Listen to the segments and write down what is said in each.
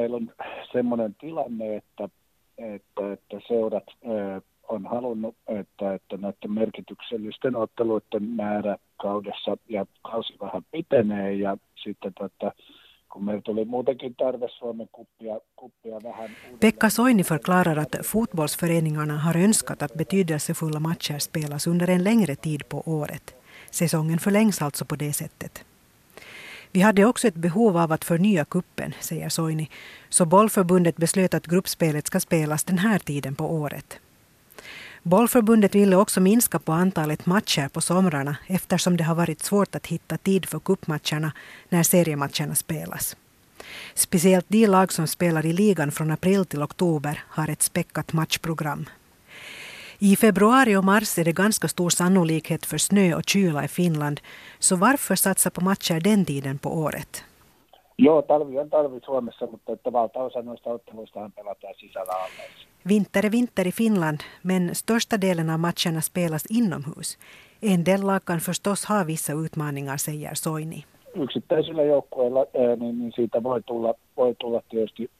meillä on semmoinen tilanne, että, että, että seurat on halunnut, että, että näiden merkityksellisten otteluiden määrä kaudessa ja kausi vähän pitenee ja sitten tota, kun meillä tuli muutenkin tarve Suomen kuppia, kuppia vähän. Pekka Soini förklarar att fotbollsföreningarna har önskat att betydelsefulla matcher spelas under en längre tid på året. Säsongen förlängs alltså på det sättet. Vi hade också ett behov av att förnya kuppen, säger Soini, så bollförbundet beslöt att gruppspelet ska spelas den här tiden på året. Bollförbundet ville också minska på antalet matcher på somrarna eftersom det har varit svårt att hitta tid för kuppmatcherna när seriematcherna spelas. Speciellt de lag som spelar i ligan från april till oktober har ett späckat matchprogram. I februari och mars är det ganska stor sannolikhet för snö och kyla i Finland, så varför satsa på matcher den tiden på året? Joo, talvi on talvi Suomessa, mutta että valtaosa noista otteluista pelataan sisällä alleissa. Vinter är vinter i Finland, men största delen av matcherna spelas inomhus. En del lag kan förstås ha vissa utmaningar, säger Soini. Yksittäisillä joukkueilla niin, niin siitä voi tulla, voi tulla tietysti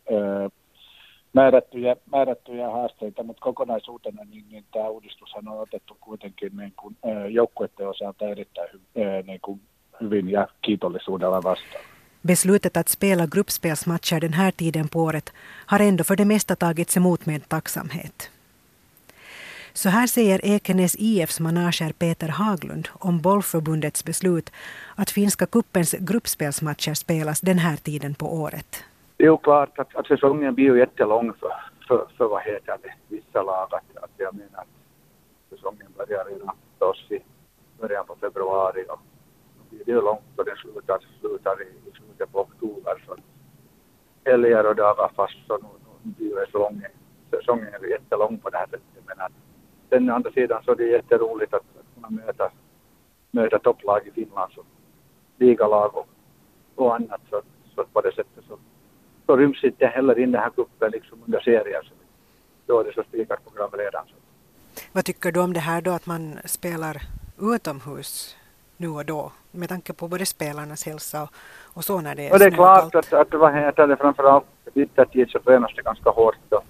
määrättyjä, määrättyjä haasteita, mutta kokonaisuutena niin, niin tämä uudistushan on otettu kuitenkin niin kuin, joukkueiden osalta erittäin hy, niin kuin, hyvin ja kiitollisuudella vastaan. Beslutet att spela gruppspelsmatcher den här tiden på året har ändå för det mesta tagits emot med tacksamhet. Så här säger Ekenäs IFs manager Peter Haglund om bollförbundets beslut att finska kuppens gruppspelsmatcher spelas den här tiden på året. Det är ju klart att, att säsongen blir ju jättelång för, för, för vad heter det, vissa lag. Att, att jag menar att säsongen börjar redan förstås, oss i början på februari och det är långt och den slutar, slutar i, i slutet på oktober. Så helger och dagar fast så nu, nu blir det så lång, säsongen är jättelång på det här sättet. Men att sen å andra sidan så är det jätteroligt att, att kunna möta, möta topplag i Finland, så ligalag och, och annat. Så, så på det sättet så, ryms inte heller in den här kuppen liksom under serier. Så då är det så spikat program redan. Vad tycker du om det här då att man spelar utomhus nu och då med tanke på både spelarnas hälsa och, och så när det är Och det är klart att, att vad heter det framförallt vintertid så tränas det ganska hårt och,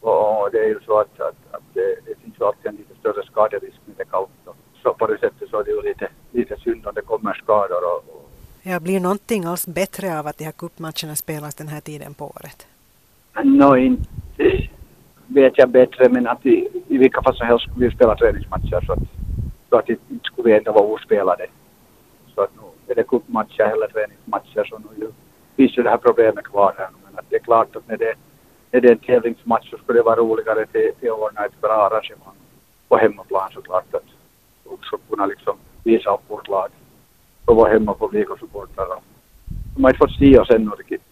och, det är ju så att, att, att det, det finns ju alltid en lite större skaderisk när det är kallt. Och, så på det sättet så är det ju lite, lite synd om det kommer skador och, och Ja, blir någonting alls bättre av att de här cupmatcherna spelas den här tiden på året? Nå, inte vet jag bättre, men att i, i vilka fall som helst skulle vi spela träningsmatcher så att, så att inte skulle vi ändå vara ospelade. Så att nu är det cupmatcher eller träningsmatcher så nu ju, finns ju det här problemet kvar här. Men att det är klart att när det, när det är en tävlingsmatch så skulle det vara roligare till, till att ordna ett bra arrangemang på hemmaplan såklart. Att också kunna liksom visa upp vårt lag och vara hemma på supportrar. De har inte fått se oss ännu riktigt